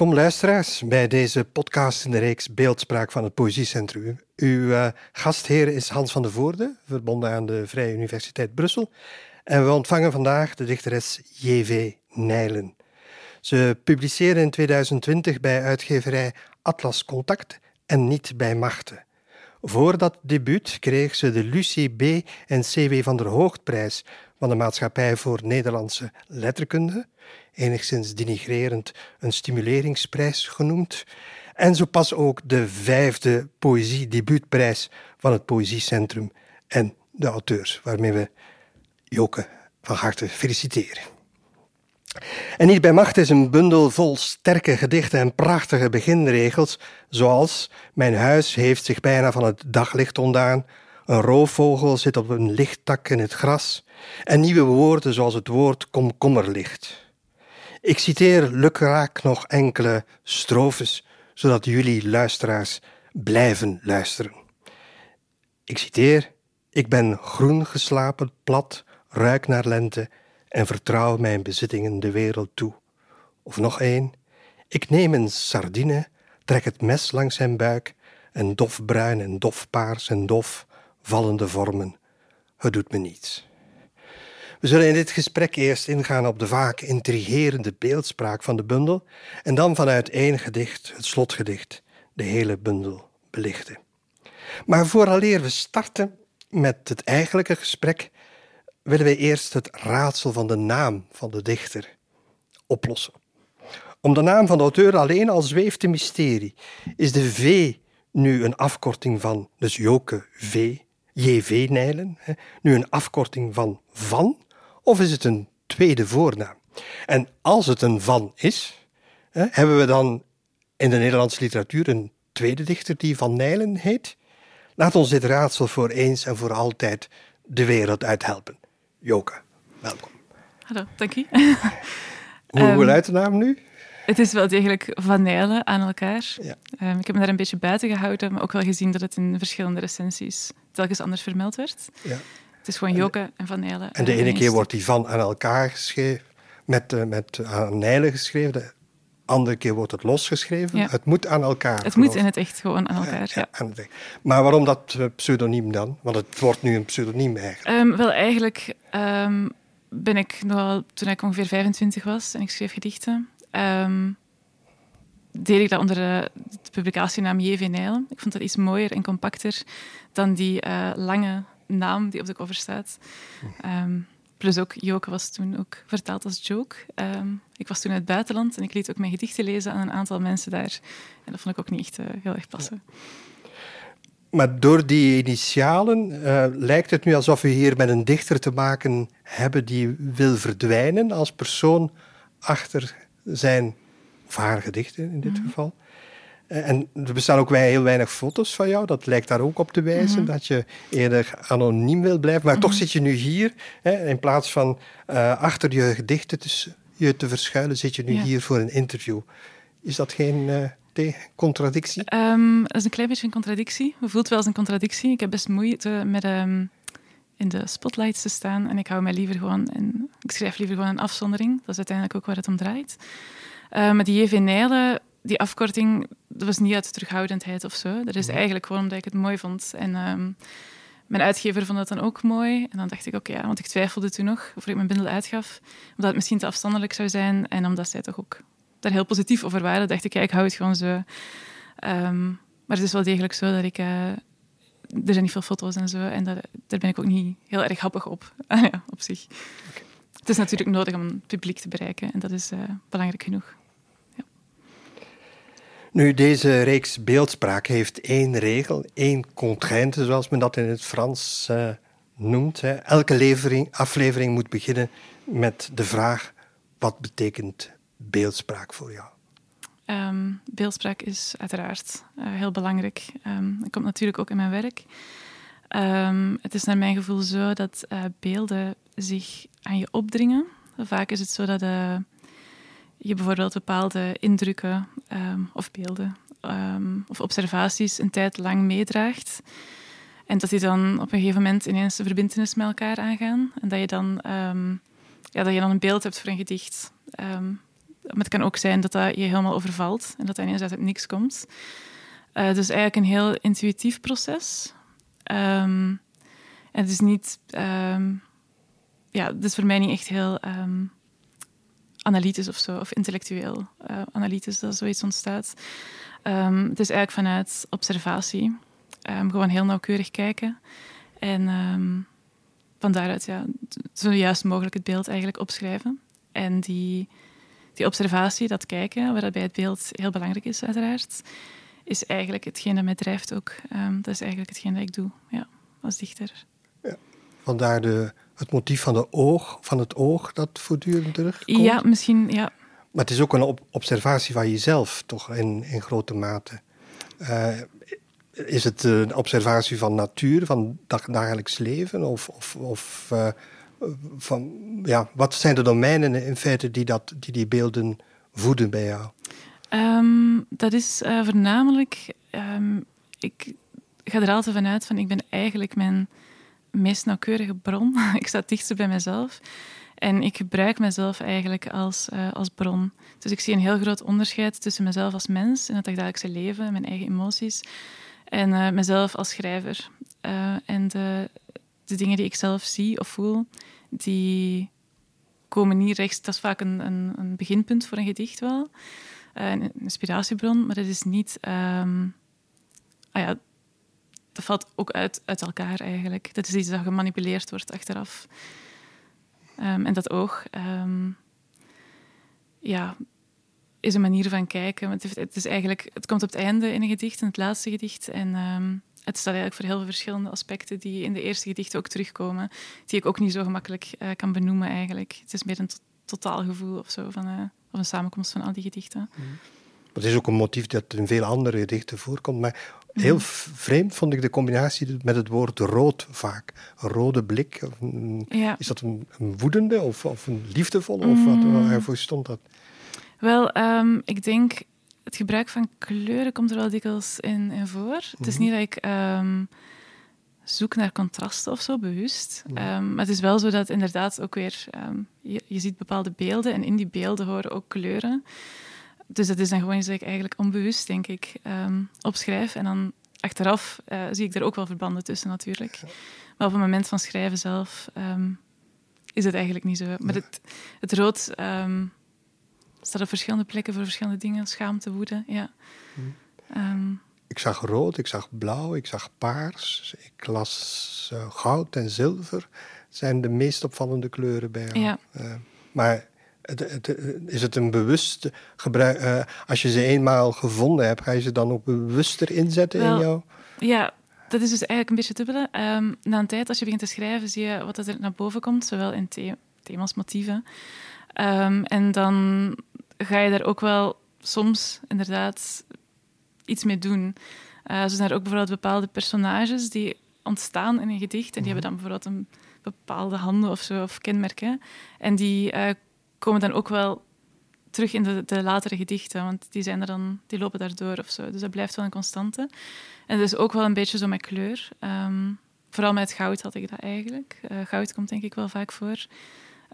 Welkom luisteraars bij deze podcast in de reeks Beeldspraak van het Poëziecentrum. Uw uh, gastheer is Hans van de Voorde, verbonden aan de Vrije Universiteit Brussel. En we ontvangen vandaag de dichteres J.V. Nijlen. Ze publiceerde in 2020 bij uitgeverij Atlas Contact en niet bij Machten. Voor dat debuut kreeg ze de Lucie B. en C.W. van der Hoogtprijs van de Maatschappij voor Nederlandse Letterkunde enigszins denigrerend een stimuleringsprijs genoemd. En zo pas ook de vijfde poëzie-debuutprijs van het Poëziecentrum en de auteurs, waarmee we Joke van harte feliciteren. En niet bij macht is een bundel vol sterke gedichten en prachtige beginregels, zoals Mijn huis heeft zich bijna van het daglicht ontdaan, een roofvogel zit op een lichttak in het gras, en nieuwe woorden zoals het woord komkommerlicht. Ik citeer lukraak nog enkele strofes, zodat jullie luisteraars blijven luisteren. Ik citeer: Ik ben groen geslapen, plat, ruik naar lente en vertrouw mijn bezittingen de wereld toe. Of nog één: Ik neem een sardine, trek het mes langs zijn buik en dof bruin en dof paars en dof vallende vormen. Het doet me niets. We zullen in dit gesprek eerst ingaan op de vaak intrigerende beeldspraak van de bundel en dan vanuit één gedicht, het slotgedicht, de hele bundel belichten. Maar vooraleer we starten met het eigenlijke gesprek, willen we eerst het raadsel van de naam van de dichter oplossen. Om de naam van de auteur alleen al zweeft een mysterie. Is de V nu een afkorting van, dus Joke V, JV Nijlen, nu een afkorting van van? Of is het een tweede voornaam? En als het een van is, hè, hebben we dan in de Nederlandse literatuur een tweede dichter die Van Nijlen heet? Laat ons dit raadsel voor eens en voor altijd de wereld uithelpen. Joke, welkom. Hallo, dank u. Hoe, um, luidt de naam nu? Het is wel degelijk Van Nijlen aan elkaar. Ja. Um, ik heb me daar een beetje buiten gehouden, maar ook wel gezien dat het in verschillende recensies telkens anders vermeld werd. Ja. Het is gewoon Joke en Van Nijlen. En de ene keer wordt die van aan elkaar geschreven, met, uh, met aan Nijlen geschreven. De andere keer wordt het losgeschreven. Ja. Het moet aan elkaar. Het moet in het echt gewoon aan elkaar. Ja, ja. Maar waarom dat eh, pseudoniem dan? Want het wordt nu een pseudoniem eigenlijk. Um, wel, eigenlijk um, ben ik nogal, toen ik ongeveer 25 was en ik schreef gedichten, um, deed ik dat onder de, de publicatienaam J.V. Nijlen. Ik vond dat iets mooier en compacter dan die uh, lange naam die op de cover staat. Um, plus ook, Joke was toen ook vertaald als joke. Um, ik was toen in het buitenland en ik liet ook mijn gedichten lezen aan een aantal mensen daar. En dat vond ik ook niet echt uh, heel erg passen. Maar door die initialen uh, lijkt het nu alsof we hier met een dichter te maken hebben die wil verdwijnen als persoon achter zijn of haar gedichten in dit mm -hmm. geval. Eh, en er bestaan ook heel weinig foto's van jou. Dat lijkt daar ook op te wijzen, mhm. dat je eerder anoniem wil blijven. Maar toch mhm. zit je nu hier, hè, in plaats van uh, achter je gedichten te, je te verschuilen, zit je nu hier voor een interview. Is dat geen uh, contradictie? Um, dat is een klein beetje een contradictie. We voelt wel eens een contradictie. Ik heb best moeite met um, in de spotlights te staan. En ik hou mij liever gewoon in, ik schrijf liever gewoon een afzondering. Dat is uiteindelijk ook waar het om draait. Uh, met die JV Nijlen die afkorting, dat was niet uit terughoudendheid of zo. Dat is eigenlijk gewoon omdat ik het mooi vond. En um, mijn uitgever vond dat dan ook mooi. En dan dacht ik, oké, okay, ja, want ik twijfelde toen nog, of ik mijn bundel uitgaf, omdat het misschien te afstandelijk zou zijn. En omdat zij toch ook daar heel positief over waren, dacht ik, ja, ik hou het gewoon zo. Um, maar het is wel degelijk zo dat ik... Uh, er zijn niet veel foto's en zo. En dat, daar ben ik ook niet heel erg happig op. ja, op zich. Okay. Het is natuurlijk nodig om het publiek te bereiken. En dat is uh, belangrijk genoeg. Nu, deze reeks beeldspraak heeft één regel, één contrainte, zoals men dat in het Frans uh, noemt. Elke levering, aflevering moet beginnen met de vraag: wat betekent beeldspraak voor jou? Um, beeldspraak is uiteraard uh, heel belangrijk. Um, dat komt natuurlijk ook in mijn werk. Um, het is naar mijn gevoel zo dat uh, beelden zich aan je opdringen. Vaak is het zo dat uh, je bijvoorbeeld bepaalde indrukken of beelden of observaties een tijd lang meedraagt. En dat die dan op een gegeven moment ineens een verbindenis met elkaar aangaan. En dat je dan, ja, dat je dan een beeld hebt voor een gedicht. Maar het kan ook zijn dat dat je helemaal overvalt en dat dat ineens uit het niks komt. Uh, dus eigenlijk een heel intuïtief proces. En het is niet... Ja, het is voor mij niet echt heel analytisch of zo, of intellectueel uh, analytisch dat zoiets ontstaat. het is eigenlijk vanuit observatie. gewoon heel nauwkeurig kijken. En van daaruit ja, zo juist mogelijk het beeld eigenlijk opschrijven. En die die observatie, dat kijken, waar dat bij het beeld heel belangrijk is, uiteraard, is eigenlijk hetgeen dat mij drijft ook. Um, dat is eigenlijk hetgeen dat ik doe, ja, als dichter. Ja. Vandaar de, het motief van, de oog, van het oog dat voortdurend terugkomt? Ja, misschien, ja. Maar het is ook een observatie van jezelf, toch, in, in grote mate. Uh, is het een observatie van natuur, van dagelijks leven? Of, of, of uh, van, ja, wat zijn de domeinen in feite die, dat, die die beelden voeden bij jou? Um, dat is uh, voornamelijk, um, ik ga er altijd vanuit van ik ben eigenlijk mijn meest nauwkeurige bron. ik sta het dichtst bij mezelf. En ik gebruik mezelf eigenlijk als, uh, als bron. Dus ik zie een heel groot onderscheid tussen mezelf als mens in het dagelijkse leven, mijn eigen emoties, en uh, mezelf als schrijver. Uh, en de, de dingen die ik zelf zie of voel, die komen niet rechts. Dat is vaak een, een, een beginpunt voor een gedicht wel. Een inspiratiebron, maar dat is niet... Um, ah ja, dat valt ook uit, uit elkaar eigenlijk. Dat is iets dat gemanipuleerd wordt achteraf. Um, en dat oog... Um, ja, is een manier van kijken. Het, het, is eigenlijk, het komt op het einde in een gedicht, in het laatste gedicht. En um, het staat eigenlijk voor heel veel verschillende aspecten die in de eerste gedichten ook terugkomen, die ik ook niet zo gemakkelijk uh, kan benoemen eigenlijk. Het is meer een totaalgevoel of zo, van, uh, of een samenkomst van al die gedichten. Mm. Het is ook een motief dat in veel andere gedichten voorkomt, maar heel mm. vreemd vond ik de combinatie met het woord rood vaak. Een rode blik. Ja. Is dat een, een, woedende of, of een liefdevolle? Of wat, mm. waarvoor stond dat? Wel, um, ik denk het gebruik van kleuren komt er wel dikwijls in, in voor. Het is mhm. niet dat ik um, zoek naar contrasten of zo, bewust. Mhm. Um, maar het is wel zo dat inderdaad ook weer... Je, je, ziet bepaalde beelden en in die beelden horen ook kleuren. Dus dat is dan gewoon iets dat ik eigenlijk onbewust, denk ik, opschrijf. En dan achteraf uh, zie ik er ook wel verbanden tussen, natuurlijk. Maar op het moment van schrijven zelf is het eigenlijk niet zo. Maar het, het rood staat op verschillende plekken voor verschillende dingen. Schaamte, woede, ja. Um, ik zag rood, ik zag blauw, ik zag paars. Ik las uh, goud en zilver. Zijn de meest opvallende kleuren bij jou. Ja. Uh, maar is het een bewust gebruik... Uh, als je ze eenmaal gevonden hebt, ga je ze dan ook bewuster inzetten in jou? Ja, dat is dus eigenlijk een beetje dubbele. Um, na een tijd, als je begint te schrijven, zie je wat er naar boven komt. Zowel in the thema's, motieven. Um, en dan ga je daar ook wel soms inderdaad iets mee doen. Uh, zo zijn er ook bijvoorbeeld bepaalde personages die ontstaan in een gedicht en die hebben dan bijvoorbeeld een bepaalde handen of zo, of kenmerken. En die uh, komen dan ook wel terug in de, de, latere gedichten, want die, zijn er dan, die lopen daardoor of zo. Dus dat blijft wel een constante. En dat is ook wel een beetje zo met kleur. Um, vooral met goud had ik dat eigenlijk. Uh, goud komt denk ik wel vaak voor.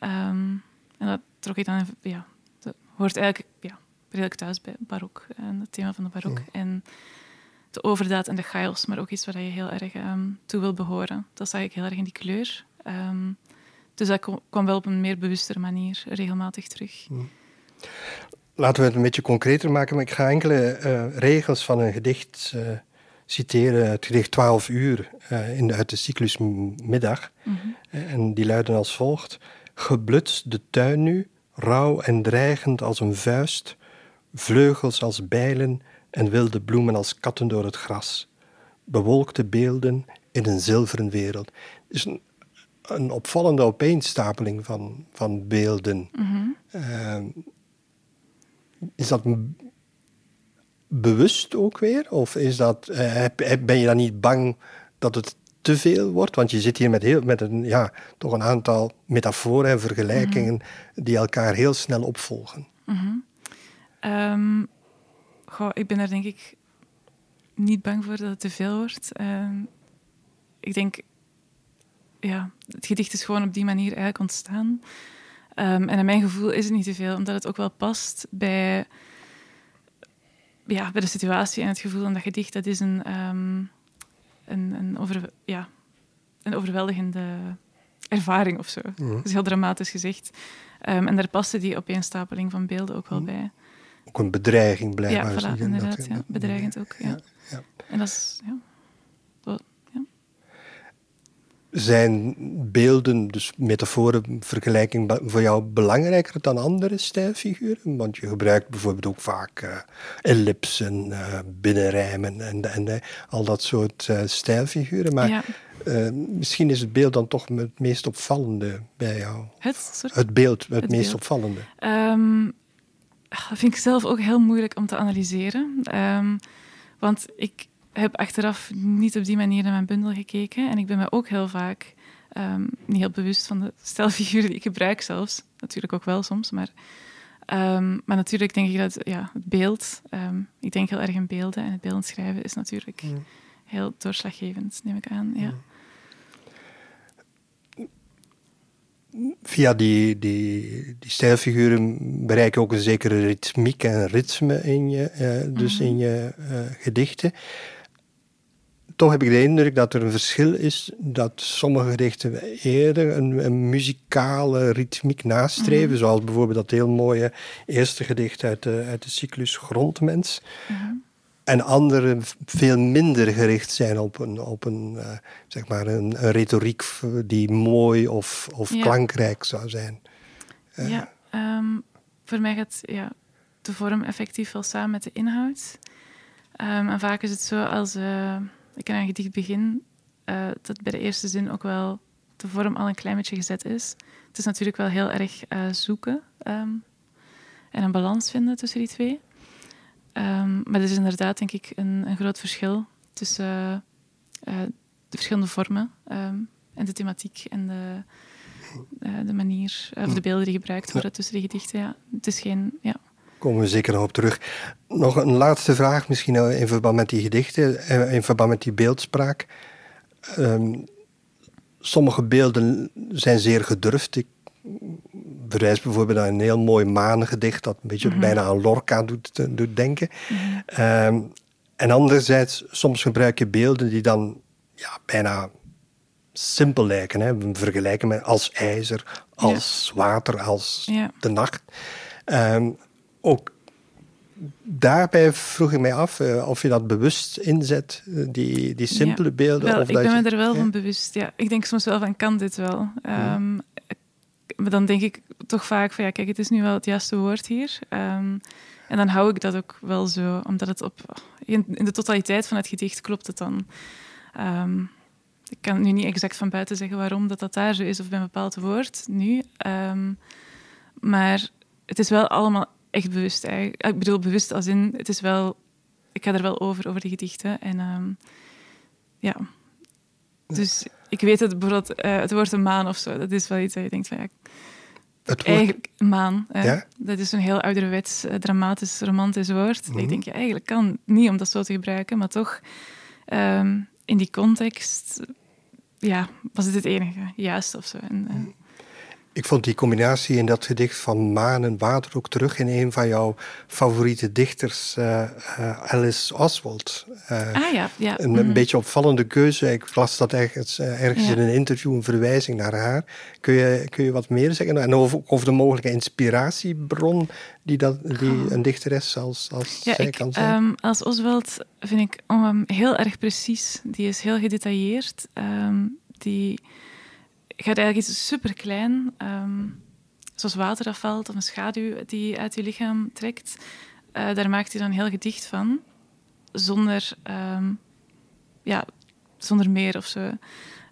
Um, en dat trok ik dan ja, hoort eigenlijk ja, redelijk thuis bij barok en het thema van de barok. En de overdaad en de chaos, maar ook iets waar je heel erg um, toe wil behoren. Dat zag ik heel erg in die kleur. Dus dat kwam wel op een meer bewustere manier regelmatig terug. Laten we het een beetje concreter maken, maar ik ga enkele uh, regels van een gedicht uh, citeren. Het gedicht 12 uur uh, in de, uit de cyclus Middag. Mm -hmm. En die luiden als volgt. Geblutst de tuin nu, rauw en dreigend als een vuist, vleugels als bijlen en wilde bloemen als katten door het gras. Bewolkte beelden in een zilveren wereld. Is een, een opvallende opeenstapeling van, van beelden. Uh, is dat bewust ook weer? Of is dat, uh, ben je dan niet bang dat het te veel wordt? Want je zit hier met, heel, met een, ja, toch een aantal metaforen en vergelijkingen mhm. die elkaar heel snel opvolgen. Mm -hmm. goh, ik ben daar denk ik niet bang voor dat het te veel wordt. Ehm, ik denk, ja, het gedicht is gewoon op die manier eigenlijk ontstaan. Um, en in mijn gevoel is het niet te veel, omdat het ook wel past bij, ja, bij de situatie en het gevoel van dat gedicht. Dat is een, um, een, een, over, ja, een overweldigende ervaring of zo. Dat is heel dramatisch gezegd. Um, en daar paste die opeenstapeling van beelden ook wel bij. Ook een bedreiging blijkbaar. Ja, voilà, inderdaad. Dat, ja. Bedreigend ook, ja. ja. En dat is... Ja zijn beelden, dus metaforen, vergelijking voor jou belangrijker dan andere stijlfiguren? Want je gebruikt bijvoorbeeld ook vaak uh, ellipsen, uh, binnenrijmen en, en al dat soort uh, stijlfiguren. Maar misschien is het beeld dan toch het meest opvallende bij jou. Het, het beeld, het, meest opvallende. Um, dat vind ik zelf ook heel moeilijk om te analyseren. Um, want ik heb achteraf niet op die manier naar mijn bundel gekeken. En ik ben me ook heel vaak um, niet heel bewust van de stijlfiguren die ik gebruik zelfs. Natuurlijk ook wel soms, maar... Um, maar natuurlijk denk ik dat ja, het beeld... Um, ik denk heel erg in beelden. En het beeldend schrijven is natuurlijk mm. heel doorslaggevend, neem ik aan. Ja. Mm. Via die, die, die stijlfiguren bereik je ook een zekere ritmiek en ritme in je, uh, dus mm in je uh, gedichten toch heb ik de indruk dat er een verschil is dat sommige gedichten eerder een, een muzikale ritmiek nastreven, mhm. zoals bijvoorbeeld dat heel mooie eerste gedicht uit de, uit de cyclus Grondmens. Mhm. En andere veel minder gericht zijn op een, op een, uh, zeg maar een, een, retoriek die mooi of, of klankrijk zou zijn. Uh, ja, um, voor mij gaat ja, de vorm effectief wel samen met de inhoud. Um, en vaak is het zo als. Uh, ik aan een gedicht begin, uh, dat bij de eerste zin ook wel de vorm al een klein beetje gezet is. Het is natuurlijk wel heel erg uh, zoeken um, en een balans vinden tussen die twee. Um, maar er is inderdaad, denk ik, een, een groot verschil tussen uh, de verschillende vormen um, en de thematiek en de, de manier, of de beelden die gebruikt worden tussen de gedichten. Ja. Het is geen, ja, komen we zeker nog op terug. Nog een laatste vraag, misschien in verband met die gedichten, eh, in verband met die beeldspraak. Um, sommige beelden zijn zeer gedurfd. Ik verwijs bijvoorbeeld naar een heel mooi maanengedicht dat een beetje mhm. bijna aan Lorca doet, doet denken. Mhm. Ehm, en anderzijds, soms gebruik je beelden die dan ja, bijna simpel lijken. Hè. We vergelijken met als ijzer, als water, als de nacht. Um, ook daarbij vroeg ik mij af uh, of je dat bewust inzet, eh, die, die simpele beelden. Wel, of ik dat ben me er wel van bewust. Ja. Ik denk soms wel van, kan dit wel? Um, maar dan denk ik toch vaak van, ja, kijk, het is nu wel het juiste woord hier. Um, en dan hou ik dat ook wel zo, omdat het op... In, in de totaliteit van het gedicht klopt het dan. Um, ik kan nu niet exact van buiten zeggen waarom dat, dat daar zo is, of bij een bepaald woord nu. maar het is wel allemaal echt bewust. Eigenlijk. Ik bedoel, bewust als in, het is wel... Ik ga er wel over, over de gedichten. En ehm, ja... Dus ik weet dat bijvoorbeeld uh, het woord een maan of zo, dat is wel iets dat je denkt van ja... Het Eigenlijk maan. ja? Dat is een heel ouderwets, uh, dramatisch, romantisch woord. Ik mhm. denk, ja, eigenlijk kan niet om dat zo te gebruiken, maar toch um, in die context ja, was het het enige juist of zo. En, uh, ik vond die combinatie in dat gedicht van maan en water ook terug in een van jouw favoriete dichters, uh, uh, Alice Oswald. Uh, ah ja, ja. Een, mhm. beetje opvallende keuze. Ik las dat ergens, ergens in een interview, een verwijzing naar haar. Kun je, kun je wat meer zeggen? En over, over de mogelijke inspiratiebron die, dat, die oh. een dichteres als, als ja, zij kan zijn? Um, als Oswald vind ik um, heel erg precies. Die is heel gedetailleerd. Um, die gaat eigenlijk iets superklein, um, zoals water dat of een schaduw die uit je lichaam trekt. Uh, daar maakt hij dan heel gedicht van. zonder, ehm, ja, zonder meer of zo.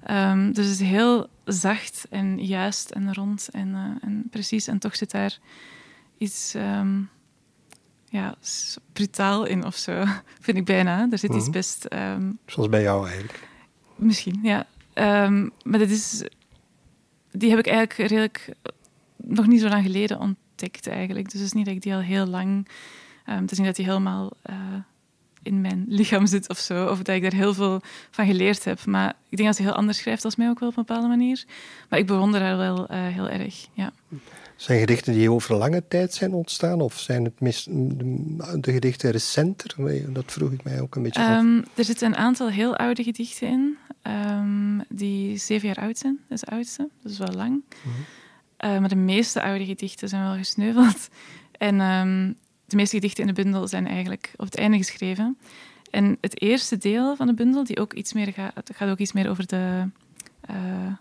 Ehm, dus het is heel zacht en juist en rond en, eh, en precies. En toch zit daar iets ja, brutaal in of zo, vind ik bijna. Er zit iets Mhm. best... Zoals bij jou eigenlijk. Misschien, ja. Maar dat is, die heb ik eigenlijk redelijk nog niet zo lang geleden ontdekt eigenlijk. Dus het is niet dat ik die al heel lang... ehm, het is niet dat die helemaal eh, in mijn lichaam zit of zo. Of dat ik daar heel veel van geleerd heb. Maar ik denk dat ze heel anders schrijft als mij ook wel op een bepaalde manier. Maar ik bewonder haar wel eh, heel erg, ja. Zijn gedichten die over lange tijd zijn ontstaan? Of zijn het mis, de, de gedichten recenter? Dat vroeg ik mij ook een beetje af. Ehm, er zitten een aantal heel oude gedichten in, ehm, die zeven jaar oud zijn. Dat is de oudste, dat is wel lang. Eh, maar de meeste oude gedichten zijn wel gesneuveld. En ehm, de meeste gedichten in de bundel zijn eigenlijk op het einde geschreven. En het eerste deel van de bundel, die ook iets meer gaat, gaat ook iets meer over de, eh,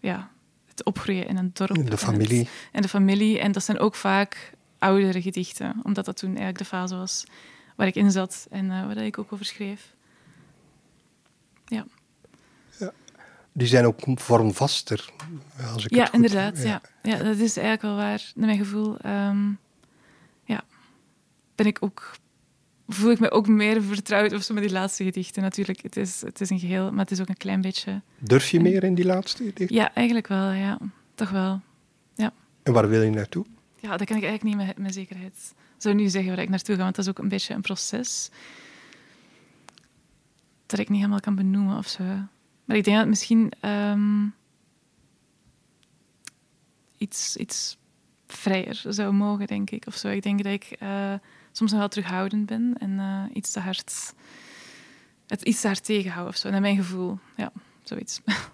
ja, het opgroeien in een dorp. In de en het- familie. en de familie. En dat zijn ook vaak oudere gedichten, omdat dat toen eigenlijk de fase was waar ik in zat en eh, waar ik ook over schreef. Ja, Die zijn ook vormvaster. Als ik ja goed- inderdaad. Ja. Ja. dat is eigenlijk wel waar. Naar mijn gevoel ehm, ja, ben ik ook, voel ik me ook meer vertrouwd of zo met die laatste gedichten. Natuurlijk, het is, het is een geheel, maar het is ook een klein beetje... Durf je meer in die laatste gedichten? Ja, eigenlijk wel, ja. Toch wel. En waar wil je naartoe? Ja, dat kan ik eigenlijk niet met, met zekerheid. Ik zou nu zeggen waar ik naartoe ga, want dat is ook een beetje een proces dat ik niet helemaal kan benoemen of zo. Maar ik denk dat het misschien ehm, iets, iets vrijer zou mogen, denk ik. Of zo. Ik denk dat ik eh, soms nog wel terughoudend ben en eh, iets te hard, het iets te hard tegenhoud of zo. Naar mijn gevoel, ja, zoiets.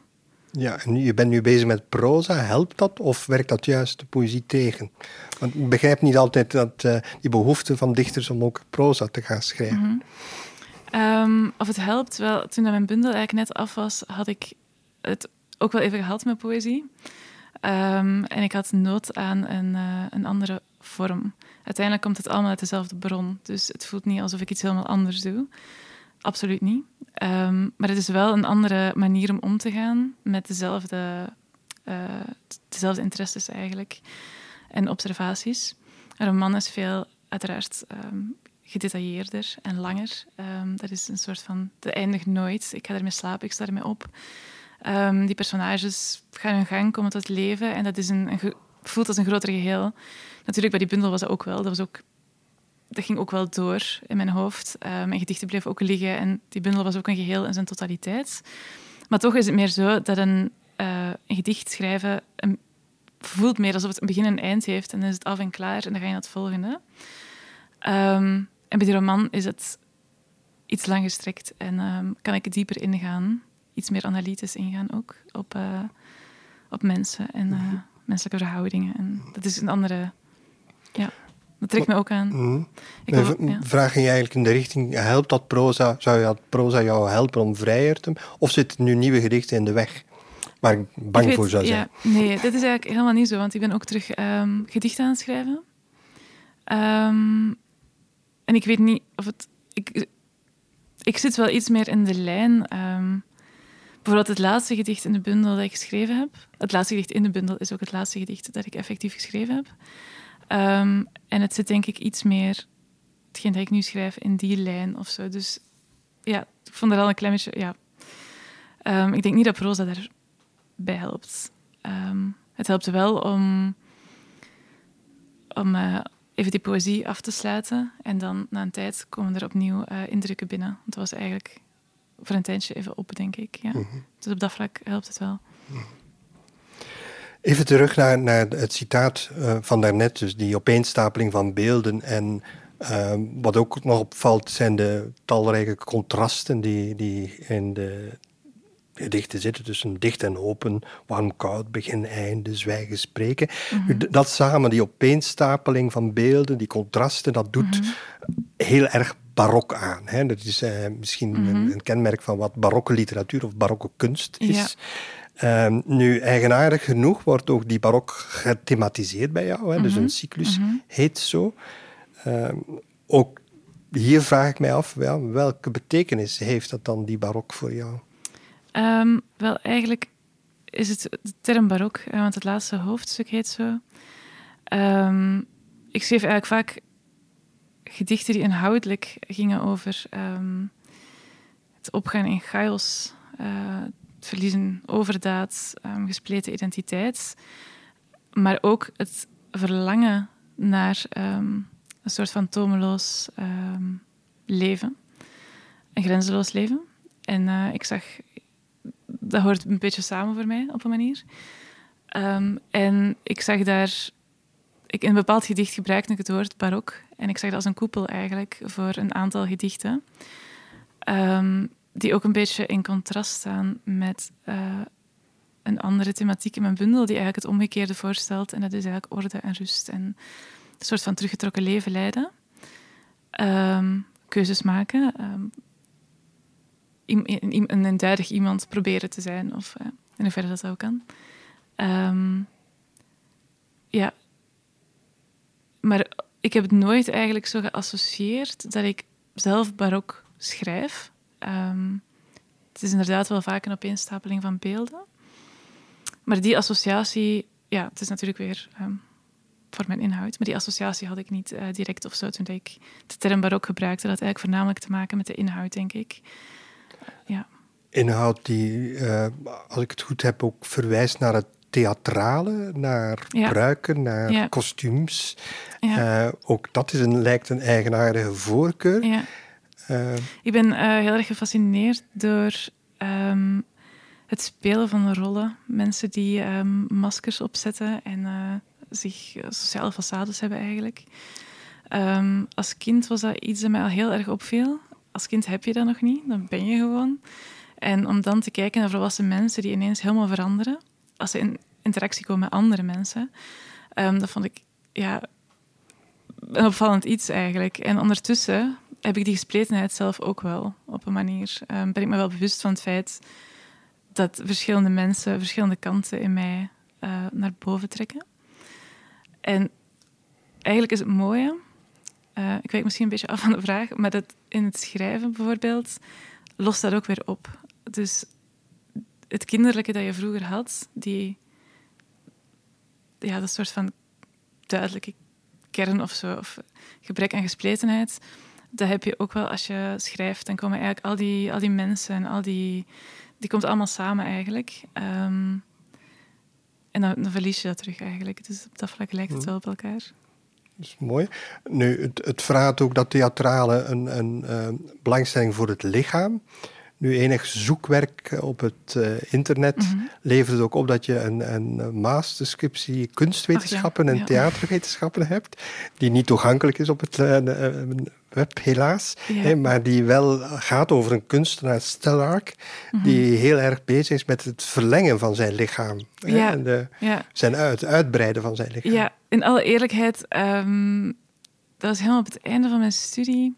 Ja, en je bent nu bezig met proza. Helpt dat of werkt dat juist de poëzie tegen? Want ik begrijp niet altijd dat, eh, die behoefte van dichters om ook proza te gaan schrijven. Mhm. Ehm, of het helpt, wel, toen mijn bundel eigenlijk net af was, had ik het ook wel even gehad met poëzie. Ehm, en ik had nood aan een, eh, een andere vorm. Uiteindelijk komt het allemaal uit dezelfde bron. Dus het voelt niet alsof ik iets helemaal anders doe. Absoluut niet. Ehm, maar het is wel een andere manier om om te gaan met dezelfde, eh, dezelfde interesses eigenlijk. En observaties. Een roman is veel, uiteraard, ehm, gedetailleerder en langer. Ehm, dat is een soort van, dat eindigt nooit. Ik ga ermee slapen, ik sta ermee op. Ehm, die personages gaan hun gang, komen tot leven en dat is een, voelt als een groter geheel. Natuurlijk, bij die bundel was dat ook wel. Dat, was ook, dat ging ook wel door in mijn hoofd. Ehm, mijn gedichten bleven ook liggen en die bundel was ook een geheel in zijn totaliteit. Maar toch is het meer zo dat een, eh, gedicht schrijven voelt meer alsof het een begin en een eind heeft en dan is het af en klaar en dan ga je naar het volgende. Ehm, en bij die roman is het iets lang gestrekt en ehm, kan ik dieper ingaan, iets meer analytisch ingaan ook op, eh, op mensen en eh, menselijke verhoudingen. En dat is een andere, ja, dat trekt me ook aan. Mhm. Ik ja. vraag ging eigenlijk in de richting, helpt dat proza, zou dat proza jou helpen om vrijer te... Of zitten nu nieuwe gedichten in de weg waar ik bang Ik voor zou zijn? Ja, nee, dit is eigenlijk helemaal niet zo, want ik ben ook terug ehm, gedichten aan het schrijven. Ehm, en ik weet niet of het. Ik, ik zit wel iets meer in de lijn. ehm, bijvoorbeeld het laatste gedicht in de bundel dat ik geschreven heb. Het laatste gedicht in de bundel is ook het laatste gedicht dat ik effectief geschreven heb. Ehm, en het zit denk ik iets meer, hetgeen dat ik nu schrijf, in die lijn of zo. Dus ja, ik vond er al een klein beetje, ja. Ehm, ik denk niet dat proza daarbij helpt. Het helpt wel om, om eh, even die poëzie af te sluiten. En dan na een tijd komen er opnieuw eh, indrukken binnen. Want dat was eigenlijk voor een tijdje even op, denk ik. Ja. Dus op dat vlak helpt het wel. Even terug naar, naar het citaat eh, van daarnet, dus die opeenstapeling van beelden. En eh, wat ook nog opvalt, zijn de talrijke contrasten die, die in de gedichten zitten tussen dicht en open, warm, koud, begin, einde, zwijgen, spreken. D- Dat samen, die opeenstapeling van beelden, die contrasten, dat doet heel erg barok aan. Hè? Dat is eh, misschien een, een kenmerk van wat barokke literatuur of barokke kunst is. Ehm, nu, eigenaardig genoeg wordt ook die barok gethematiseerd bij jou. Hè? Dus een cyclus heet zo. Ehm, ook hier vraag ik mij af, ja, welke betekenis heeft dat dan, die barok, voor jou? Um, wel, eigenlijk is het de term barok, eh, want het laatste hoofdstuk heet zo. Um, ik schreef eigenlijk vaak gedichten die inhoudelijk gingen over um, het opgaan in chaos, uh, het verliezen overdaad, gespleten identiteit, maar ook het verlangen naar um, een soort van tomeloos um, leven, een grenzeloos leven. En uh, ik zag, dat hoort een beetje samen voor mij op een manier. Um, en ik zag daar, ik, in een bepaald gedicht gebruikte ik het woord barok. En ik zag dat als een koepel eigenlijk voor een aantal gedichten. die ook een beetje in contrast staan met uh, een andere thematiek in mijn bundel, die eigenlijk het omgekeerde voorstelt. En dat is eigenlijk orde en rust en een soort van teruggetrokken leven leiden. Um, keuzes maken. Een, een eenduidig iemand proberen te zijn, of uh, in hoeverre dat ook kan. Um, ja. Maar ik heb het nooit eigenlijk zo geassocieerd dat ik zelf barok schrijf. het is inderdaad wel vaak een opeenstapeling van beelden. Maar die associatie, ja, het is natuurlijk weer um, voor mijn inhoud, maar die associatie had ik niet uh, direct of zo toen ik de term barok gebruikte. Dat had eigenlijk voornamelijk te maken met de inhoud, denk ik. Ja. Inhoud die, uh, als ik het goed heb, ook verwijst naar het theatrale, naar ja. pruiken, naar kostuums. Ja. Uh, ook dat is een, lijkt een eigenaardige voorkeur. Ja. ik ben heel erg gefascineerd door um, het spelen van rollen. Mensen die um, maskers opzetten en zich sociale façades hebben eigenlijk. Um, als kind was dat iets dat mij al heel erg opviel. Als kind heb je dat nog niet, dan ben je gewoon. En om dan te kijken naar volwassen mensen die ineens helemaal veranderen, als ze in interactie komen met andere mensen, um, dat vond ik ja, een opvallend iets eigenlijk. En ondertussen heb ik die gespletenheid zelf ook wel op een manier. Um, ben ik me wel bewust van het feit dat verschillende mensen verschillende kanten in mij uh, naar boven trekken. En eigenlijk is het mooie, uh, ik weet misschien een beetje af van de vraag, maar dat in het schrijven bijvoorbeeld lost dat ook weer op. Dus het kinderlijke dat je vroeger had, die, ja, dat soort van duidelijke kern of zo, of gebrek aan gespletenheid, dat heb je ook wel als je schrijft. Dan komen eigenlijk al die, al die mensen en al die die komt allemaal samen eigenlijk. Um, en dan, dan, verlies je dat terug eigenlijk. Dus op dat vlak lijkt het wel op elkaar. Dat is mooi. Nu, het, het vraagt ook dat theatrale een, een uh, belangstelling voor het lichaam. Nu, enig zoekwerk op het uh, internet mm -hmm. levert ook op dat je een, een masterscriptie kunstwetenschappen Ach, ja. en ja. theaterwetenschappen hebt, die niet toegankelijk is op het uh, web, helaas, ja. hè, maar die wel gaat over een kunstenaar, Stellark, mm -hmm. die heel erg bezig is met het verlengen van zijn lichaam. Hè, en de, zijn uit, uitbreiden van zijn lichaam. Ja, in alle eerlijkheid, um, dat was helemaal op het einde van mijn studie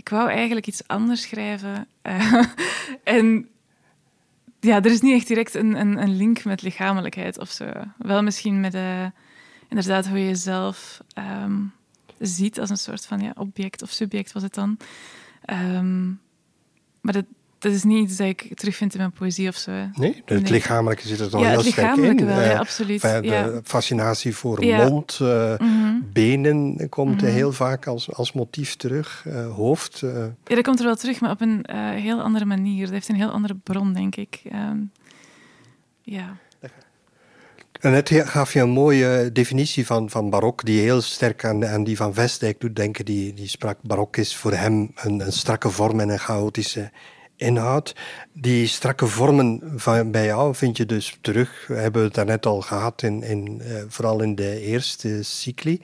ik wou eigenlijk iets anders schrijven. Uh, en ja, er is niet echt direct een, een, een, link met lichamelijkheid of zo. Wel misschien met uh, inderdaad hoe je jezelf um, ziet als een soort van ja, object of subject was het dan. Um, maar dat, dat is niet iets dat ik terugvind in mijn poëzie of zo. Nee, het nee. lichamelijke zit er toch ja, heel sterk in. Wel, ja, absoluut. Uh, ja. De fascinatie voor mond, uh, mm -hmm. benen komt -hmm. heel vaak als, als motief terug. Uh, hoofd. Ja, dat komt er wel terug, maar op een heel andere manier. Dat heeft een heel andere bron, denk ik. Um, ja. En net gaf je een mooie definitie van, van barok, die heel sterk aan, aan die van Vestdijk doet denken. Die, die sprak barok is voor hem een, een strakke vorm en een chaotische inhoud. Die strakke vormen van, bij jou vind je dus terug. We hebben het daarnet al gehad, in, in, uh, vooral in de eerste cycli.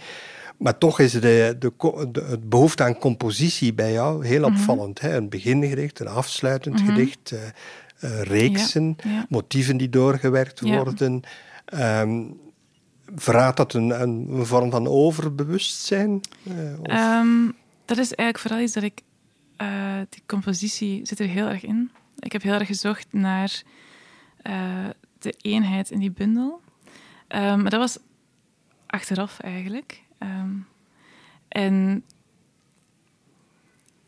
Maar toch is de, de, de, het behoefte aan compositie bij jou heel opvallend. Mm -hmm. hè? Een begingedicht, een afsluitend mm -hmm. gedicht, uh, uh, reeksen, ja, ja. motieven die doorgewerkt ja. worden. Um, verraadt dat een, een, vorm van overbewustzijn? Um, dat is eigenlijk vooral iets dat ik uh, die compositie zit er heel erg in. Ik heb heel erg gezocht naar uh, de eenheid in die bundel. Um, maar dat was achteraf eigenlijk. Um, en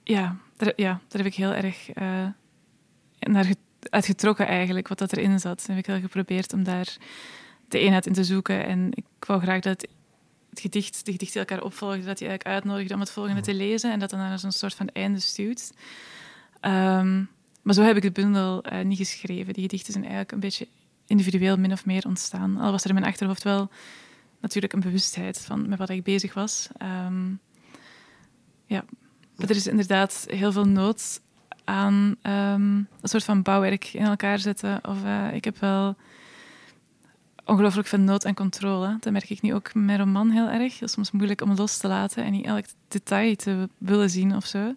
ja, daar, ja, daar heb ik heel erg uh, naar uitgetrokken eigenlijk, wat dat erin zat. En heb ik heel geprobeerd om daar de eenheid in te zoeken. En ik wou graag dat gedicht, de gedichten elkaar opvolgden, dat je eigenlijk uitnodigde om het volgende te lezen en dat dan naar zo'n soort van einde stuurt. Ehm, maar zo heb ik de bundel uh, niet geschreven. Die gedichten zijn eigenlijk een beetje individueel min of meer ontstaan. Al was er in mijn achterhoofd wel natuurlijk een bewustheid van met wat ik bezig was. Ehm, ja, maar er is inderdaad heel veel nood aan um, een soort van bouwwerk in elkaar zetten. Of uh, ik heb wel ongelooflijk veel nood aan controle. Dat merk ik nu ook met mijn roman heel erg. Het is soms moeilijk om los te laten en niet elk detail te willen zien of zo. Um,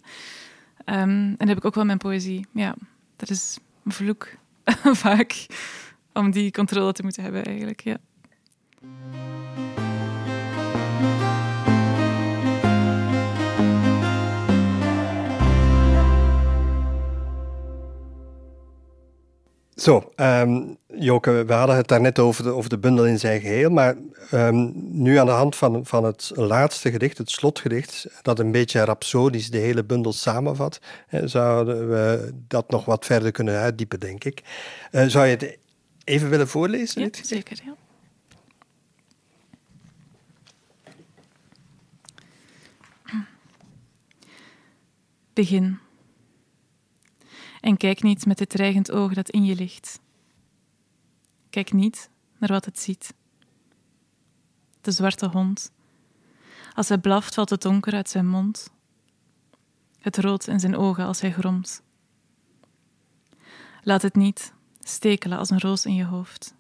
en dat heb ik ook wel mijn poëzie. Ja, dat is een vloek vaak om die controle te moeten hebben eigenlijk. Ja. Zo, um, Joke, we hadden het daarnet over de, over de bundel in zijn geheel, maar um, nu aan de hand van, van het laatste gedicht, het slotgedicht, dat een beetje rapsodisch de hele bundel samenvat, zouden we dat nog wat verder kunnen uitdiepen, denk ik. Uh, zou je het even willen voorlezen? Ja, zeker, ja. Begin. En kijk niet met het dreigend oog dat in je ligt. Kijk niet naar wat het ziet. De zwarte hond. Als hij blaft, valt het donker uit zijn mond. Het rood in zijn ogen als hij gromt. Laat het niet stekelen als een roos in je hoofd.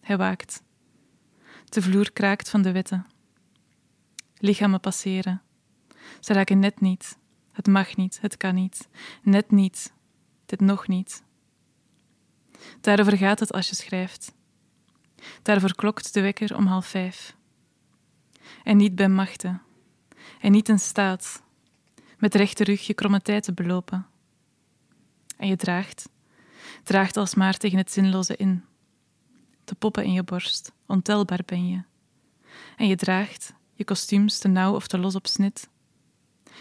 Hij waakt. De vloer kraakt van de witte. Lichamen passeren. Ze raken net niet het mag niet, het kan niet, net niet, dit nog niet. Daarover gaat het als je schrijft. Daarvoor klokt de wekker om half vijf. En niet bij machten, en niet in staat, met rechte rug je kromme tijd te belopen. En je draagt, draagt alsmaar tegen het zinloze in. De poppen in je borst, ontelbaar ben je. En je draagt je kostuums te nauw of te los op snit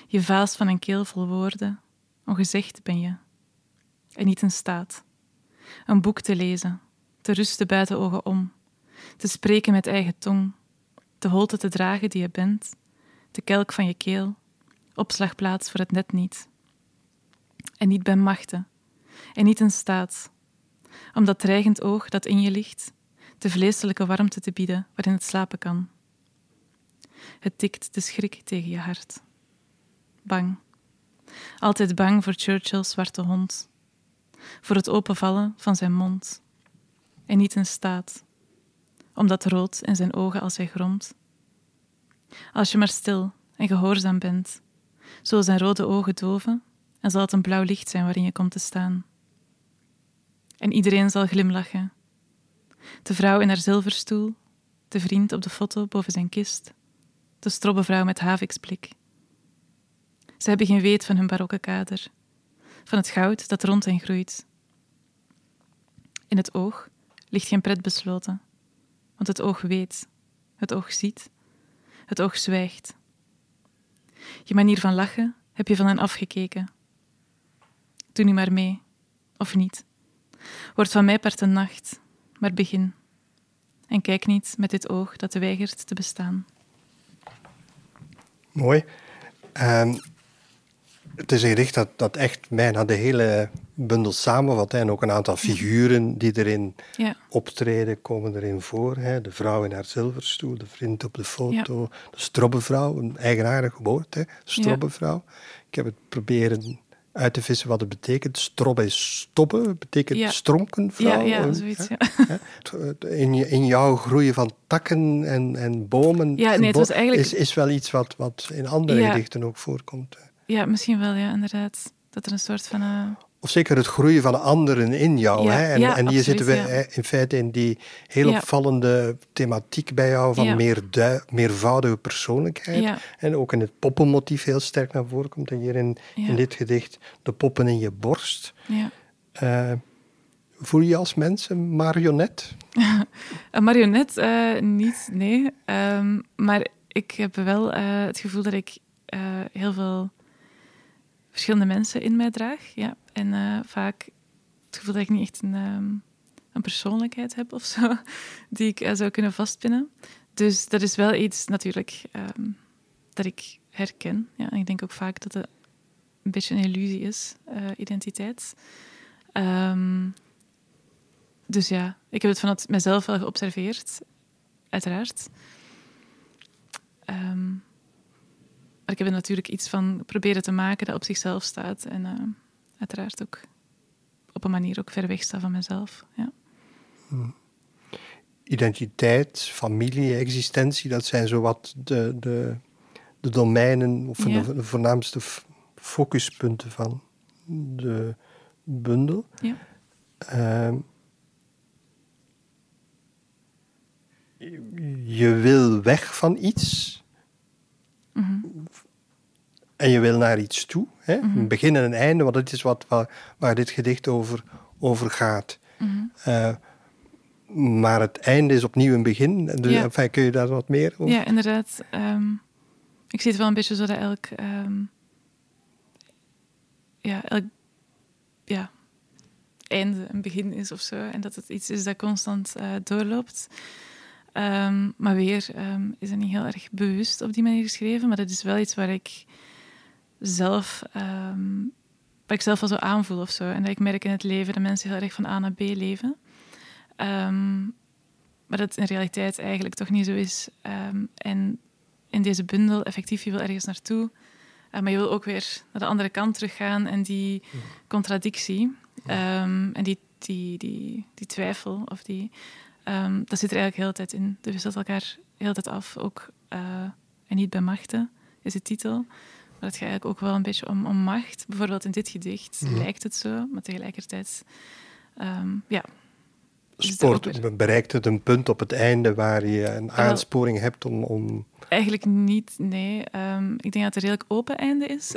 je vaas van een keel vol woorden, ongezegd ben je. En niet in staat. Een boek te lezen, te rusten buiten ogen om, te spreken met eigen tong, de holte te dragen die je bent, de kelk van je keel, opslagplaats voor het net niet. En niet bij machten, en niet in staat, om dat dreigend oog dat in je ligt, de vleeselijke warmte te bieden waarin het slapen kan. Het tikt de schrik tegen je hart bang. Altijd bang voor Churchill's zwarte hond, voor het openvallen van zijn mond. En niet in staat, omdat rood in zijn ogen als hij gromt. Als je maar stil en gehoorzaam bent, zullen zijn rode ogen doven en zal het een blauw licht zijn waarin je komt te staan. En iedereen zal glimlachen. De vrouw in haar zilverstoel, de vriend op de foto boven zijn kist, de strobbe vrouw met haviksblik ze hebben geen weet van hun barokke kader, van het goud dat rond hen groeit. In het oog ligt geen pret besloten, want het oog weet, het oog ziet, het oog zwijgt. Je manier van lachen heb je van hen afgekeken. Doe nu maar mee, of niet. Word van mij part een nacht, maar begin. En kijk niet met dit oog dat weigert te bestaan. Mooi. Um, het is een gedicht dat, dat echt bijna de hele bundel samenvat. En ook een aantal figuren die erin ja. optreden, komen erin voor. Hè. De vrouw in haar zilverstoel, de vriend op de foto, de strobbevrouw, een eigenaardig woord, hè. strobbevrouw. Ik heb het proberen uit te vissen wat het betekent. Strobbe is stoppen, betekent ja. stronkenvrouw. Ja, ja zoiets, ja. In, in jouw groeien van takken en, en bomen ja, nee, het was eigenlijk... is, is wel iets wat, wat in andere gedichten ook voorkomt. Ja, misschien wel, ja, inderdaad. Dat er een soort van... Uh... Of zeker het groeien van anderen in jou. Ja, hè? En, ja, en hier zitten we in feite in die heel opvallende thematiek bij jou van meer meervoudige persoonlijkheid. En ook in het poppenmotief heel sterk naar voren komt. En hier in, in dit gedicht de poppen in je borst. Uh, voel je je als mens een marionet? een marionet? Uh, niet, nee. Um, maar ik heb wel het gevoel dat ik heel veel verschillende mensen in mij draag. Ja. En eh, vaak het gevoel dat ik niet echt een, ehm, een persoonlijkheid heb of zo, die ik uh, zou kunnen vastpinnen. Dus dat is wel iets natuurlijk ehm, dat ik herken. Ja. En ik denk ook vaak dat het een beetje een illusie is, uh, identiteit. Um, dus ja, ik heb het vanuit mezelf wel geobserveerd, uiteraard. Um, maar ik heb er natuurlijk iets van proberen te maken dat op zichzelf staat. En uh, uiteraard ook op een manier ook ver weg staat van mezelf. Ja. Hmm. Identiteit, familie, existentie, dat zijn zowat de, de, de domeinen of ja. de, de, voornaamste focuspunten van de bundel. Ja. Uh, je wil weg van iets. Mm -hmm. En je wil naar iets toe. Hè? Mm -hmm. Een begin en een einde, want dat is wat, waar, waar dit gedicht over, over gaat. Mm -hmm. uh, maar het einde is opnieuw een begin. Dus, Ja. enfin, kun je daar wat meer over? Ja, inderdaad. Ehm, ik zie het wel een beetje zo dat elk... ehm, ja, elk... Ja, einde een begin is of zo. En dat het iets is dat constant eh, doorloopt. Ehm, maar weer is het niet heel erg bewust op die manier geschreven. Maar dat is wel iets waar ik zelf, ehm, waar ik zelf wel zo aanvoel of zo. En dat ik merk in het leven dat mensen heel erg van A naar B leven. Ehm, maar dat het in realiteit eigenlijk toch niet zo is. Ehm, en in deze bundel, effectief, je wil ergens naartoe. Uh, maar je wil ook weer naar de andere kant teruggaan. En die contradictie um, en die, die, die, die twijfel, of die, um, dat zit er eigenlijk heel de tijd in. Dus wisselt elkaar heel de tijd af. Ook, uh, en niet bij machten, is de titel. Maar het gaat eigenlijk ook wel een beetje om, om macht. Bijvoorbeeld in dit gedicht Mhm. lijkt het zo, maar tegelijkertijd... Um, ja, Sport bereikt het een punt op het einde waar je een aansporing hebt om. om... Eigenlijk niet, nee. Um, ik denk dat het een redelijk open einde is.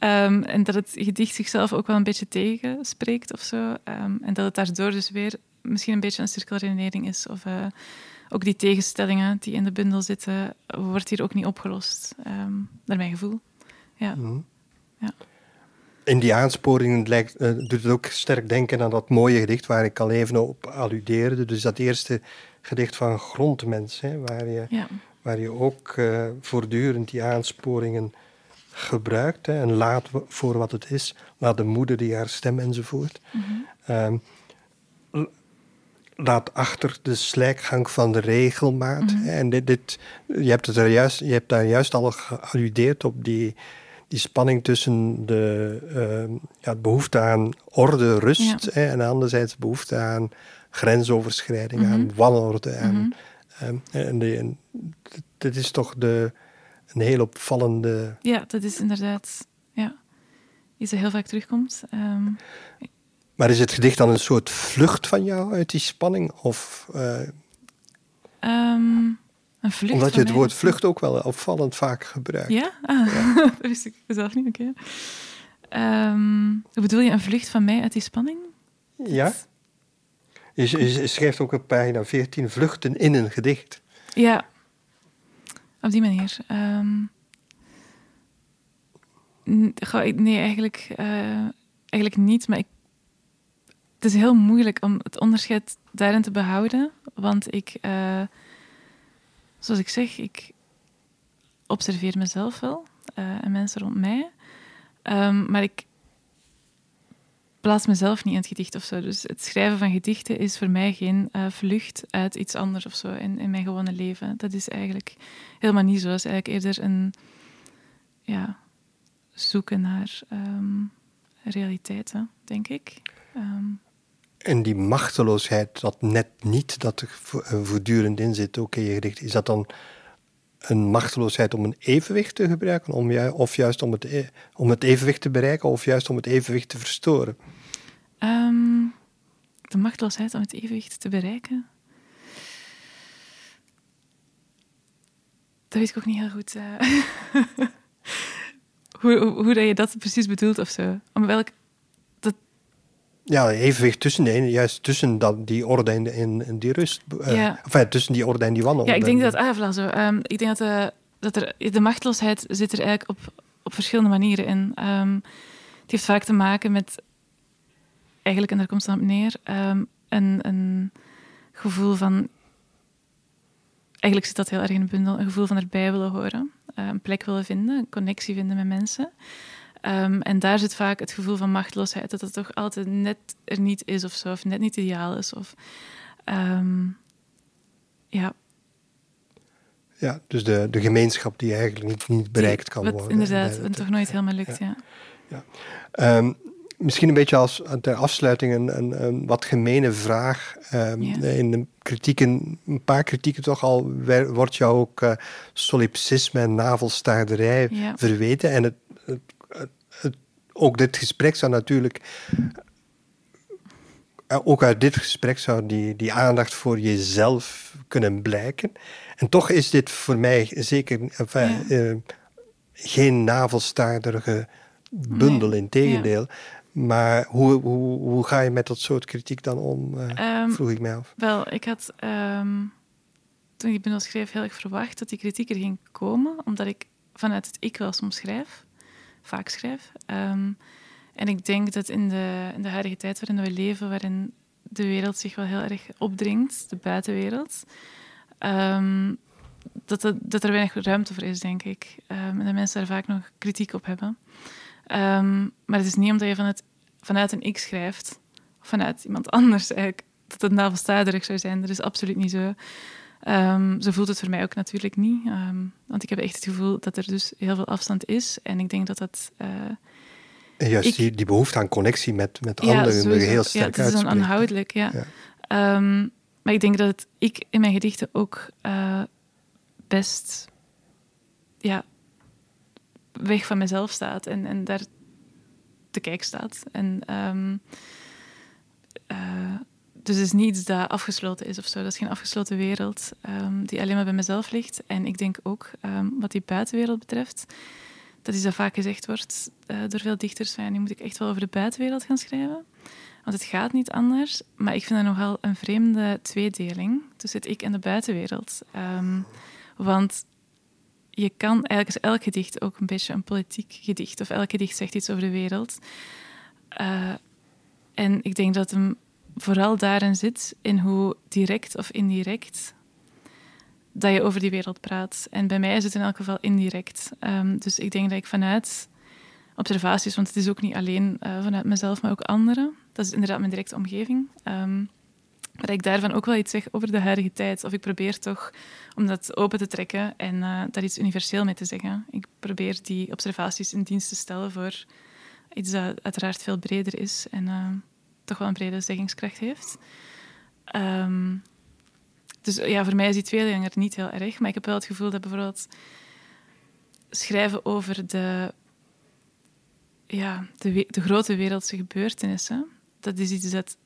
um, en dat het gedicht zichzelf ook wel een beetje tegenspreekt of zo. Um, en dat het daardoor dus weer misschien een beetje een cirkelredenering is. Of uh, ook die tegenstellingen die in de bundel zitten, wordt hier ook niet opgelost. naar mijn gevoel. Ja. Mm. ja. In die aansporingen lijkt, uh, doet het ook sterk denken aan dat mooie gedicht waar ik al even op alludeerde. Dus dat eerste gedicht van Grondmens, hè, waar, je, ja. waar je ook uh, voortdurend die aansporingen gebruikt. Hè, en laat voor wat het is, laat de moeder die haar stem enzovoort. Mm-hmm. Um, laat achter de slijkgang van de regelmaat. Mm-hmm. En dit, dit, je, hebt het er juist, je hebt daar juist al gealludeerd op die die spanning tussen de uh, ja, behoefte aan orde, rust ja. hè, en anderzijds behoefte aan grensoverschrijding, mm -hmm. aan wanorde. Aan, mm -hmm. en, de, en dit is toch de, een heel opvallende. Ja, dat is inderdaad ja, iets dat heel vaak terugkomt. Um, maar is het gedicht dan een soort vlucht van jou uit die spanning? Of, uh, um, een vlucht Omdat je het woord vlucht ook wel opvallend vaak gebruikt. Ja? Ah, ja. dat wist ik zelf niet. Oké. Okay. Um, hoe bedoel je, een vlucht van mij uit die spanning? Ja. Je, je, je schrijft ook op pagina 14 vluchten in een gedicht. Ja, op die manier. Um, nee, eigenlijk, uh, eigenlijk niet. Maar ik, het is heel moeilijk om het onderscheid daarin te behouden. Want ik... Uh, zoals ik zeg, ik observeer mezelf wel uh, en mensen rond mij. Um, maar ik plaats mezelf niet in het gedicht of zo. Dus het schrijven van gedichten is voor mij geen uh, vlucht uit iets anders of zo in, in mijn gewone leven. Dat is eigenlijk helemaal niet zo. Het is eigenlijk eerder een ja, zoeken naar um, realiteiten, denk ik. Um, en die machteloosheid, dat net niet, dat er voortdurend in zit, je gedicht, is dat dan een machteloosheid om een evenwicht te gebruiken, om of juist om het, e om het evenwicht te bereiken, of juist om het evenwicht te verstoren? Um, de machteloosheid om het evenwicht te bereiken? Dat weet ik ook niet heel goed. Uh, hoe, hoe, hoe dat je dat precies bedoelt of zo. Om welk ja, evenwicht tussen, nee, juist tussen dat, die orde en, die rust. Uh, ja. enfin, tussen die orde en die wanorde. Ja, ik denk dat, ah, voilà, zo. Um, ik denk dat, de, dat er, de machteloosheid zit er eigenlijk op, op verschillende manieren in. Ehm, het heeft vaak te maken met, eigenlijk, en daar komt het dan op neer, um, een, een gevoel van eigenlijk zit dat heel erg in de bundel, een gevoel van erbij willen horen, uh, een plek willen vinden, een connectie vinden met mensen. Um, en daar zit vaak het gevoel van machteloosheid, dat het toch altijd net er niet is of zo, of net niet ideaal is. Of, um, ja. Ja, dus de, de gemeenschap die eigenlijk niet, niet bereikt kan worden. Inderdaad, en toch nooit helemaal lukt, ja. ja. ja. Um, misschien een beetje als ter afsluiting een, een, een wat gemene vraag. Um, ja. In de kritieken, een paar kritieken toch al, wordt jou ook uh, solipsisme en navelstaarderij ja. verweten. En het, ook dit gesprek zou natuurlijk. Uh, ook uit dit gesprek zou die, die aandacht voor jezelf kunnen blijken. En toch is dit voor mij zeker enfin, ja. uh, geen navelstaarderige bundel, nee. in tegendeel. Ja. Maar hoe, hoe, hoe ga je met dat soort kritiek dan om, uh, um, vroeg ik mij af. Wel, ik had um, toen ik die bundel schreef heel erg verwacht dat die kritiek er ging komen, omdat ik vanuit het ik wel soms schrijf, vaak schrijf. Um, en ik denk dat in de, in de huidige tijd waarin we leven, waarin de wereld zich wel heel erg opdringt, de buitenwereld, dat, dat, dat er weinig ruimte voor is, denk ik. en dat mensen daar vaak nog kritiek op hebben. Um, maar het is niet omdat je van het, vanuit een ik schrijft, of vanuit iemand anders eigenlijk, dat het navelstaarderig zou zijn. Dat is absoluut niet zo. Um, zo voelt het voor mij ook natuurlijk niet. Um, want ik heb echt het gevoel dat er dus heel veel afstand is. En ik denk dat dat... Uh, en juist ik, die, die behoefte aan connectie met, met ja, anderen sowieso. heel sterk Ja, het is dan aanhoudelijk, ja. ja. Um, maar ik denk dat het ik in mijn gedichten ook uh, best ja, weg van mezelf staat en, en daar te kijk staat. En, um, uh, dus het is niet iets dat afgesloten is of zo. Dat is geen afgesloten wereld um, die alleen maar bij mezelf ligt. En ik denk ook, um, wat die buitenwereld betreft, dat is dat vaak gezegd wordt uh, door veel dichters. Nu moet ik echt wel over de buitenwereld gaan schrijven. Want het gaat niet anders. Maar ik vind dat nogal een vreemde tweedeling tussen het ik en de buitenwereld. want je kan eigenlijk is elk gedicht ook een beetje een politiek gedicht. Of elk gedicht zegt iets over de wereld. Uh, en ik denk dat hem vooral daarin zit, in hoe direct of indirect dat je over die wereld praat. En bij mij is het in elk geval indirect. Um, dus ik denk dat ik vanuit observaties, want het is ook niet alleen uh, vanuit mezelf, maar ook anderen. Dat is inderdaad mijn directe omgeving. Um, ik daarvan ook wel iets zeg over de huidige tijd. Of ik probeer toch om dat open te trekken en uh, daar iets universeel mee te zeggen. Ik probeer die observaties in dienst te stellen voor iets dat uiteraard veel breder is en uh, toch wel een brede zeggingskracht heeft. Um, dus ja, voor mij is die tweedeling er niet heel erg. Maar ik heb wel het gevoel dat bijvoorbeeld schrijven over de, ja, de, de grote wereldse gebeurtenissen, dat is iets dat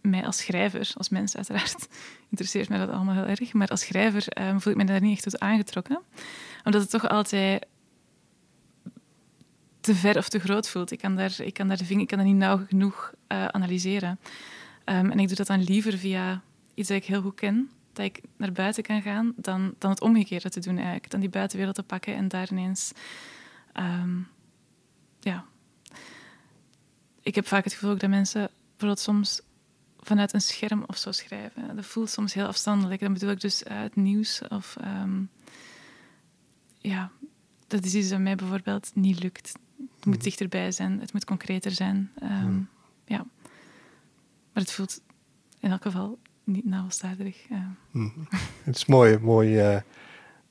mij als schrijver, als mens uiteraard, interesseert mij dat allemaal heel erg. Maar als schrijver um, voel ik me daar niet echt tot aangetrokken. Omdat het toch altijd te ver of te groot voelt. Ik kan daar, ik kan daar de vinger, ik kan dat niet nauw genoeg uh, analyseren. Um, en ik doe dat dan liever via iets dat ik heel goed ken, dat ik naar buiten kan gaan, dan, dan het omgekeerde te doen eigenlijk. Dan die buitenwereld te pakken en daar ineens... Um, ja. Ik heb vaak het gevoel dat mensen bijvoorbeeld soms vanuit een scherm of zo schrijven. Dat voelt soms heel afstandelijk. Dan bedoel ik dus uh, het nieuws of... Um, ja, dat is iets dat mij bijvoorbeeld niet lukt. Het moet dichterbij zijn, het moet concreter zijn. Um, ja. Maar het voelt in elk geval niet navelstaarderig. Uh. Mm. Het is mooi, mooi uh,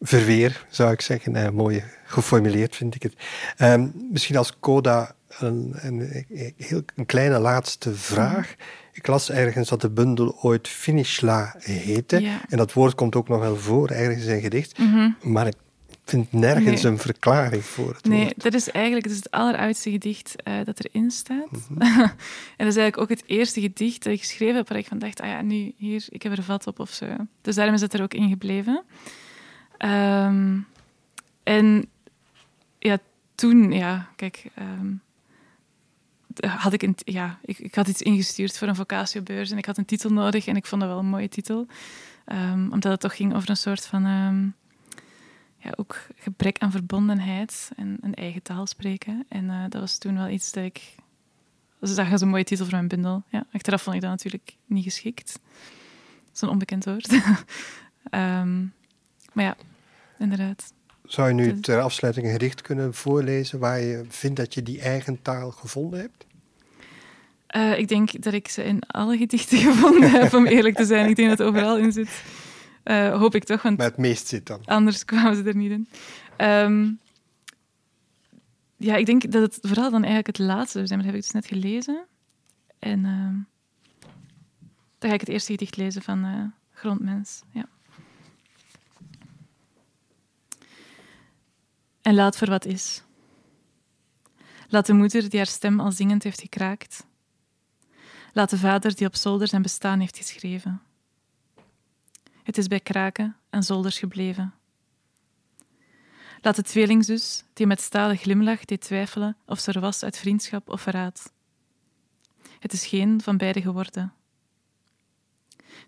verweer, zou ik zeggen. Uh, mooi geformuleerd, vind ik het. Um, misschien als coda een, een, een, een kleine laatste vraag. Mm. Ik las ergens dat de bundel ooit Finishla heette. Ja. En dat woord komt ook nog wel voor, ergens in gedicht. Mm -hmm. Maar ik vind nergens nee. een verklaring voor het Nee, woord. dat is eigenlijk het, is het alleroudste gedicht uh, dat erin staat. Mm -hmm. en dat is eigenlijk ook het eerste gedicht dat ik geschreven heb waar ik van dacht, ah ja, nu, hier, ik heb er vat op of zo. Dus daarom is het er ook in gebleven. Um, en ja, toen, ja, kijk... Um, had ik, een, ja, ik, ik, had iets ingestuurd voor een vocatiebeurs en ik had een titel nodig en ik vond dat wel een mooie titel. Um, omdat het toch ging over een soort van... Ja, ook gebrek aan verbondenheid en een eigen taal spreken. En uh, dat was toen wel iets dat ik zag als een mooie titel voor mijn bundel. Ja, achteraf vond ik dat natuurlijk niet geschikt. Dat een onbekend woord. um, maar ja, inderdaad. Zou je nu ter afsluiting een gedicht kunnen voorlezen waar je vindt dat je die eigen taal gevonden hebt? Uh, ik denk dat ik ze in alle gedichten gevonden heb, om eerlijk te zijn. Ik denk dat het overal in zit. Uh, hoop ik toch. Want maar het meest zit dan. Anders kwamen ze er niet in. Um, ja, ik denk dat het vooral dan eigenlijk het laatste zijn, dat heb ik dus net gelezen. En uh, dan ga ik het eerste gedicht lezen van uh, Grondmens. Ja. En laat voor wat is. Laat de moeder die haar stem al zingend heeft gekraakt. Laat de vader die op zolder zijn bestaan heeft geschreven. Het is bij kraken en zolders gebleven. Laat de tweelingzus, die met stalen glimlach deed twijfelen of ze er was uit vriendschap of verraad. Het is geen van beide geworden.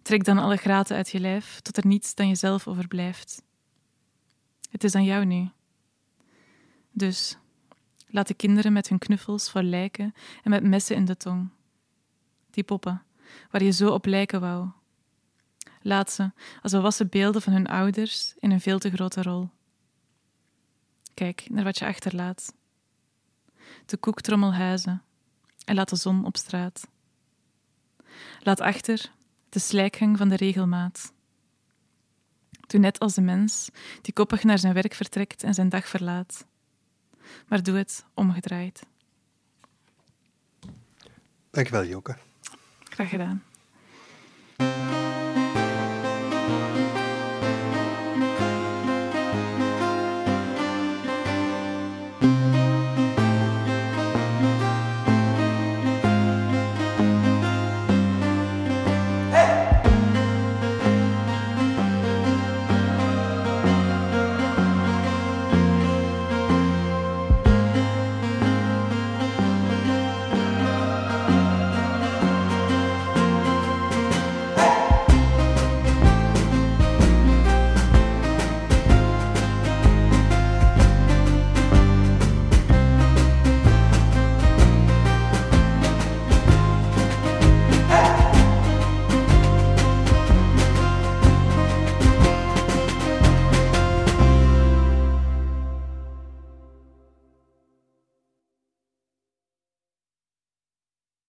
Trek dan alle graten uit je lijf, tot er niets dan jezelf overblijft. Het is aan jou nu. Dus laat de kinderen met hun knuffels voor lijken en met messen in de tong. Die poppen, waar je zo op lijken wou. Laat ze als volwassen beelden van hun ouders in een veel te grote rol. Kijk naar wat je achterlaat. De koektrommelhuizen en laat de zon op straat. Laat achter de slijkgang van de regelmaat. Doe net als de mens die koppig naar zijn werk vertrekt en zijn dag verlaat. Maar doe het omgedraaid. Dankjewel, Joke. Graag gedaan.